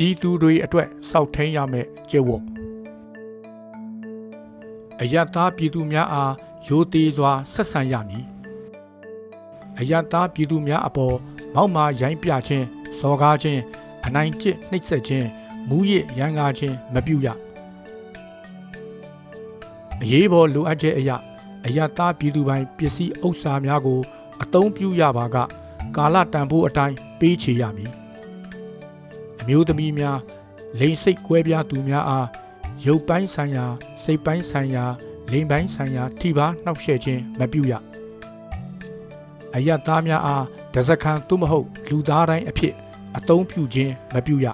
ပြည်သူတွေအတွက်စောက်ထိန်ရမယ်ကျေဝတ်အယတ်သားပြည်သူများအားရိုသေစွာဆက်ဆံရမည်အယတ်သားပြည်သူများအပေါ်မောက်မာရိုင်းပြခြင်းစော်ကားခြင်းအနိုင်ကျင့်နှိပ်စက်ခြင်းမူရစ်ရန်ကားခြင်းမပြုရအရေးပေါ်လိုအပ်ချက်အရာအယတ်သားပြည်သူပိုင်းပစ္စည်းဥစ္စာများကို အသုံးပြုရပါက ကာလတန်ဖိုးအတိုင်းပေးချေရမည်အ မျိုးသမီးများလိန်စိတ်ကွဲပြားသူများအားရုပ်ပိုင်းဆိုင်ရာ စိတ်ပိုင်းဆိုင်ရာလိန်ပိုင်းဆိုင်ရာထိပါနှောက်ယှက်ခြင်းမပြုရအယတ်သားများအားတစခန်သို့မဟုတ် လူသားတိုင်းအဖြစ်အသုံးပြုခြင်းမပြုရ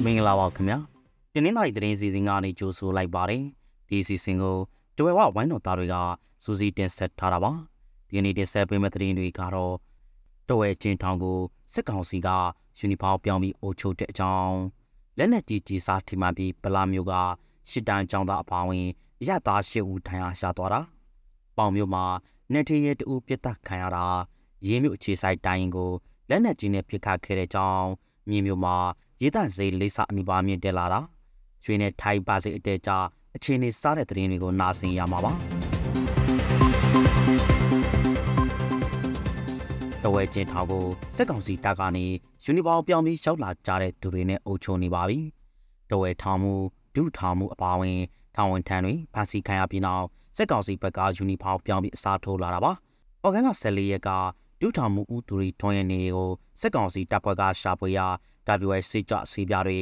မင်္ဂလာပါခင်ဗျာတင်းနှင်းသားရီသတင်းစီစဉ်ကနေကြိုဆိုလိုက်ပါတယ်ဒီစီစဉ်ကိုတဝဲဝဝိုင်းတော်သားတွေကစူးစီးတင်ဆက်ထားတာပါဒီနေ့တင်ဆက်ပေးမယ့်သတင်းတွေကတော့တဝဲချင်းထောင်ကိုစစ်ကောင်စီကယူနီဖောင်းပြောင်းပြီးအုပ်ချုပ်တဲ့အကြောင်းလက်နက်ကြီးကြီးစားထိမှန်ပြီးဗလာမျိုးကရှစ်တန်းចောင်းသားအပါဝင်ရသားရှစ်ဦးထိုင်အားရှာသွားတာပေါင်မျိုးမှာနေထေးရဲတူပြစ်တက်ခံရတာရင်းမြို့အခြေဆိုင်တိုင်းကိုလက်နက်ကြီးနဲ့ပြစ်ခတ်ခဲ့တဲ့ကြောင်းမြေမျိုးမှာ ရေတန့်စိတ်လေးစားအနိပါမြင့်တက်လာတာရွှေနဲ့ထိုင်ပါစိတ်အတဲကြအခြေအနေစားတဲ့သတင်းတွေကိုနားဆင်ရမှာပါတဝဲချင်းထောင်ကိုစက်ကောင်စီတပ်ကနေယူနီဖောင်းပြောင်းပြီးရှောက်လာကြတဲ့သူတွေနဲ့အုပ်ချုပ်နေပါပြီတဝဲထောင်မှုဒုထောင်မှုအပါအဝင်ထောင်ဝန်ထမ်းတွေဖမ်းဆီးခံရပြီးနောက်စက်ကောင်စီဘက်ကယူနီဖောင်းပြောင်းပြီးအစားထိုးလာတာပါအော်ဂန်လာ14ရက်ကဒုထောင်မှုဦးသူရီထွန်းရဲ့နေကိုစက်ကောင်စီတပ်ဖွဲ့ကရှာဖွေရာ WS စေကြဆေးပြားတွေ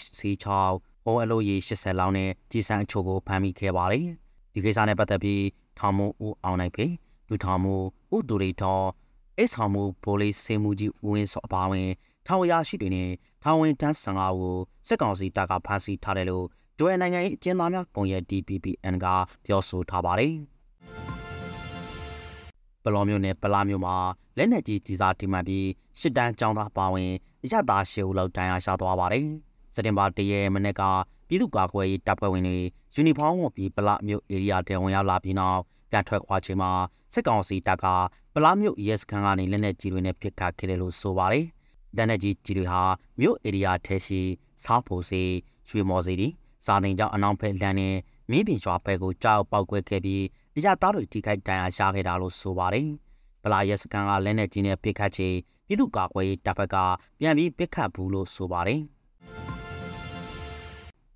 HC6 ဟိုအလိုရီ80လောင်းနဲ့ကြီးစံအချို့ကိုဖမ်းမိခဲ့ပါတယ်။ဒီကိစ္စနဲ့ပတ်သက်ပြီးထောင်မှုဦးအောင်နိုင်ဖေလူထောင်မှုဦးတူရီထော်အိတ်ဆောင်မှုဘိုးလေးစေမှုကြီးဦးဝင်းစောအပါဝင်ထောင်ရရှိတွေနဲ့ထောင်ဝင်တန်း15ကိုစက်ကောင်စီတပ်ကဖမ်းဆီးထားတယ်လို့ကျွဲနိုင်ငံရေးအကျဉ်းသားများကွန်ရက် DPPN ကပြောဆိုထားပါတယ်။ ပလောမျိုးနဲ့ပလာမျိုးမှာလက်နက်ကြီးကြီးစားထိမှန်ပြီးရှစ်တန်းចောင်းသားပါဝင်အရသာရှေဦးလောက်တန်ရာရှာသွားပါတယ်။စက်တင်ဘာ၁ရက်မနေ့ကပြည်သူ့ကာကွယ်ရေးတပ်ဖွဲ့ဝင်တွေယူနီဖောင်းဝတ်ပြီးပလာမျိုးဧရိယာတဲဝင်ရောက်လာပြီးနောက်ပြန်ထွက်ခွာချိန်မှာစစ်ကောင်စီတပ်ကပလာမျိုးရဲစခန်းကနေလက်နက်ကြီးတွေနဲ့ပစ်ခတ်ခဲ့တယ်လို့ဆိုပါတယ်။လက်နက်ကြီးကြီးတွေဟာမြို့ဧရိယာထဲရှိစားဖို့စီရွှေမော်စီတီစာတင်ကြောင့်အနောက်ဘက်လမ်းနဲ့မင်းပြင်ရွာဘက်ကိုကြောက်ပောက်ကွဲခဲ့ပြီး အရသားတွေထိခိုက်ဒဏ်ရာရခဲ့တာလို့ဆိုပါတယ်။ပလာရဲစခန်းကလက်နက်ကြီးနဲ့ပစ်ခတ်ချိန်ပြည်သူ့ကာကွယ်ရေးတပ်ဖက်ကပြန်ပြီးပစ်ခတ်ဘူးလို့ဆိုပါတယ်။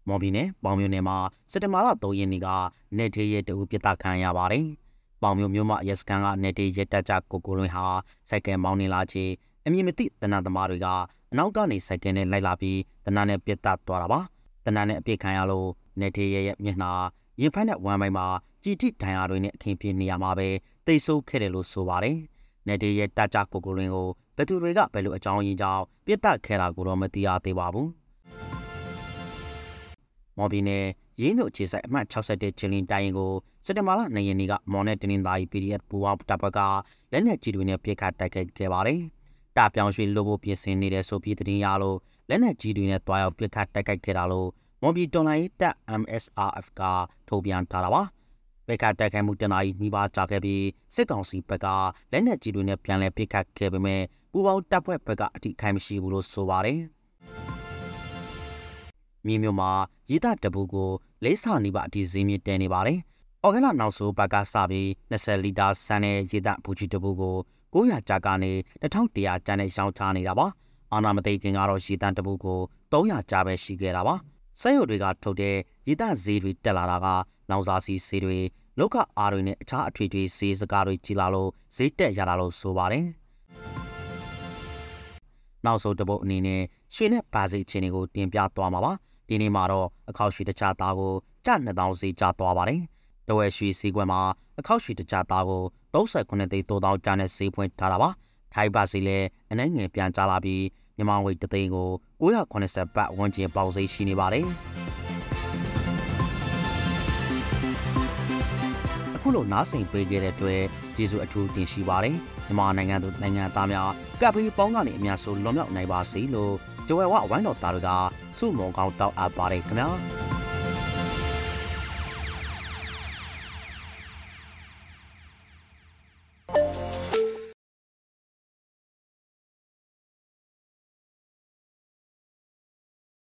မော်ဘီနဲ့ပေါင်မျိုးနယ်မှာစက်တဘာလ3ရက်နေ့ကနေထေးရဲတူပြစ်တာခံရပါတယ်။ပေါင်မျိုးမျိုးမရဲစကန်ကနေထေးရဲတက်ကြကိုကိုလွင်ဟာစိုက်ကယ်မောင်းနေလာချိန်အမည်မသိတနတ်သမားတွေကအနောက်ကနေစိုက်ကယ်နဲ့လိုက်လာပြီးတနတ်နဲ့ပြစ်တာသွားတာပါ။တနတ်နဲ့အပြစ်ခံရလို့နေထေးရဲရဲ့မျက်နှာရင်ဖက်နဲ့ဝမ်းပိုင်းမှာ ကြည်တိဒဏ်ရာတွေနဲ့အခင်းပြနေရမှာပဲတိတ်ဆိုးခဲ့တယ်လို့ဆိုပါတယ်။နေထေးရဲတက်ကြကိုကိုလွင်ကိုဘသူတွေကဘယ်လိုအကြောင်းရင်းကြောင့်ပြစ်တက်ခဲ့တာကိုတော့မသိရသေးပါဘူး။မော်ဘီနယ်ရင်းမြို့အခြေဆိုင်အမှတ်61ချင်းလင်းတိုင်းရင်ကိုစက်တဘာလ2ရက်နေ့ကမော်နဲ့တင်းင်းသားကြီး PDF ပူပေါင်းတပ်ဖွဲ့ကလက်နက်ကြီးတွေနဲ့ပြစ်ခတ်တိုက်ခိုက်ခဲ့ပါတယ်။တာပြောင်ရွှေလိုဖို့ပြင်ဆင်နေတဲ့ဆိုပြီးတင်းရလို့လက်နက်ကြီးတွေနဲ့တွားရောက်ပြစ်ခတ်တိုက်ခိုက်ခဲ့တာလို့မော်ဘီတော်လိုင်းတပ် MSRF ကထုတ်ပြန်ထားတာပါ။ ပြစ်ခတ်တိုက်ခိုက်မှုတနာရီနှီးပါကြာခဲ့ပြီးစစ်ကောင်စီဘက်ကလက်နက်ကြီးတွေနဲ့ပြန်လည်ပြစ်ခတ်ခဲ့ပေမဲ့ပူပေါင်းတပ်ဖွဲ့ဘက်ကအထိခိုက်မရှိဘူးလို့ဆိုပါတယ်။မြေမြို့မှာရည်သားတပူကိုလေးဆနီးပါအထိဈေးမြင့်တဲနေပါတယ်။အော်ဂန်လာနောက်ဆိုဘက်ကစပြီး20လီတာဆန်တဲ့ရည်သားဘူချီတပူကို900ကျပ်ကနေ1100ကျပ်နဲ့ရောင်းချနေတာပါ။အာနာမသိခင်ကတော့ရည်သားတပူကို300ကျပ်ပဲရှိခဲ့တာပါ။ဆက်ရုပ်တွေကထုတ်တဲ့ရည်သားဈေးတွေတက်လာတာကလောင်စာစီဈေးတွေ လောက်ကအားတွေနဲ့အခြားအထွေထွေဈေးစကားတွေကြီးလာလို့ဈေးတက်ရတာလို့ဆိုပါတယ်။နောက်ဆုံးတပုတ်အနေနဲ့ရွှေနဲ့ပါစီချင်းတွေကိုတင်ပြသွားမှာပါဒီနေ့မှာတော့အခောက်ရွှေတခြားသားကိုကျ2000စီကျသွားပါတယ်တဝဲရွှေစီကွက်မှာအခောက်ရွှေတခြားသားကို39သိန်း3000ကျနဲ့စီးပွင့်ထားတာပါထိုင်းပါစီလည်းအနှဲငယ်ပြန်ကြလာပြီးမြန်မာငွေတသိန်းကို980ဘတ်ဝန်းကျင်ပေါက်စိရှိနေပါတယ် လိုနားဆင်ပေးခဲ့တဲ့အတွက်ကျေးဇူးအထူးတင်ရှိပါတယ်မြန်မာနိုင်ငံသူနိုင်ငံသားများကပ်ပြီးပေါင်းကနေအများဆုံးလွန်မြောက်နိုင်ပါစေလို့ကြွယ်ဝဝိုင်းတော်သားတွေကဆုမွန်ကောင်းတောက်အပ်ပါတယ်ခင်ဗျာ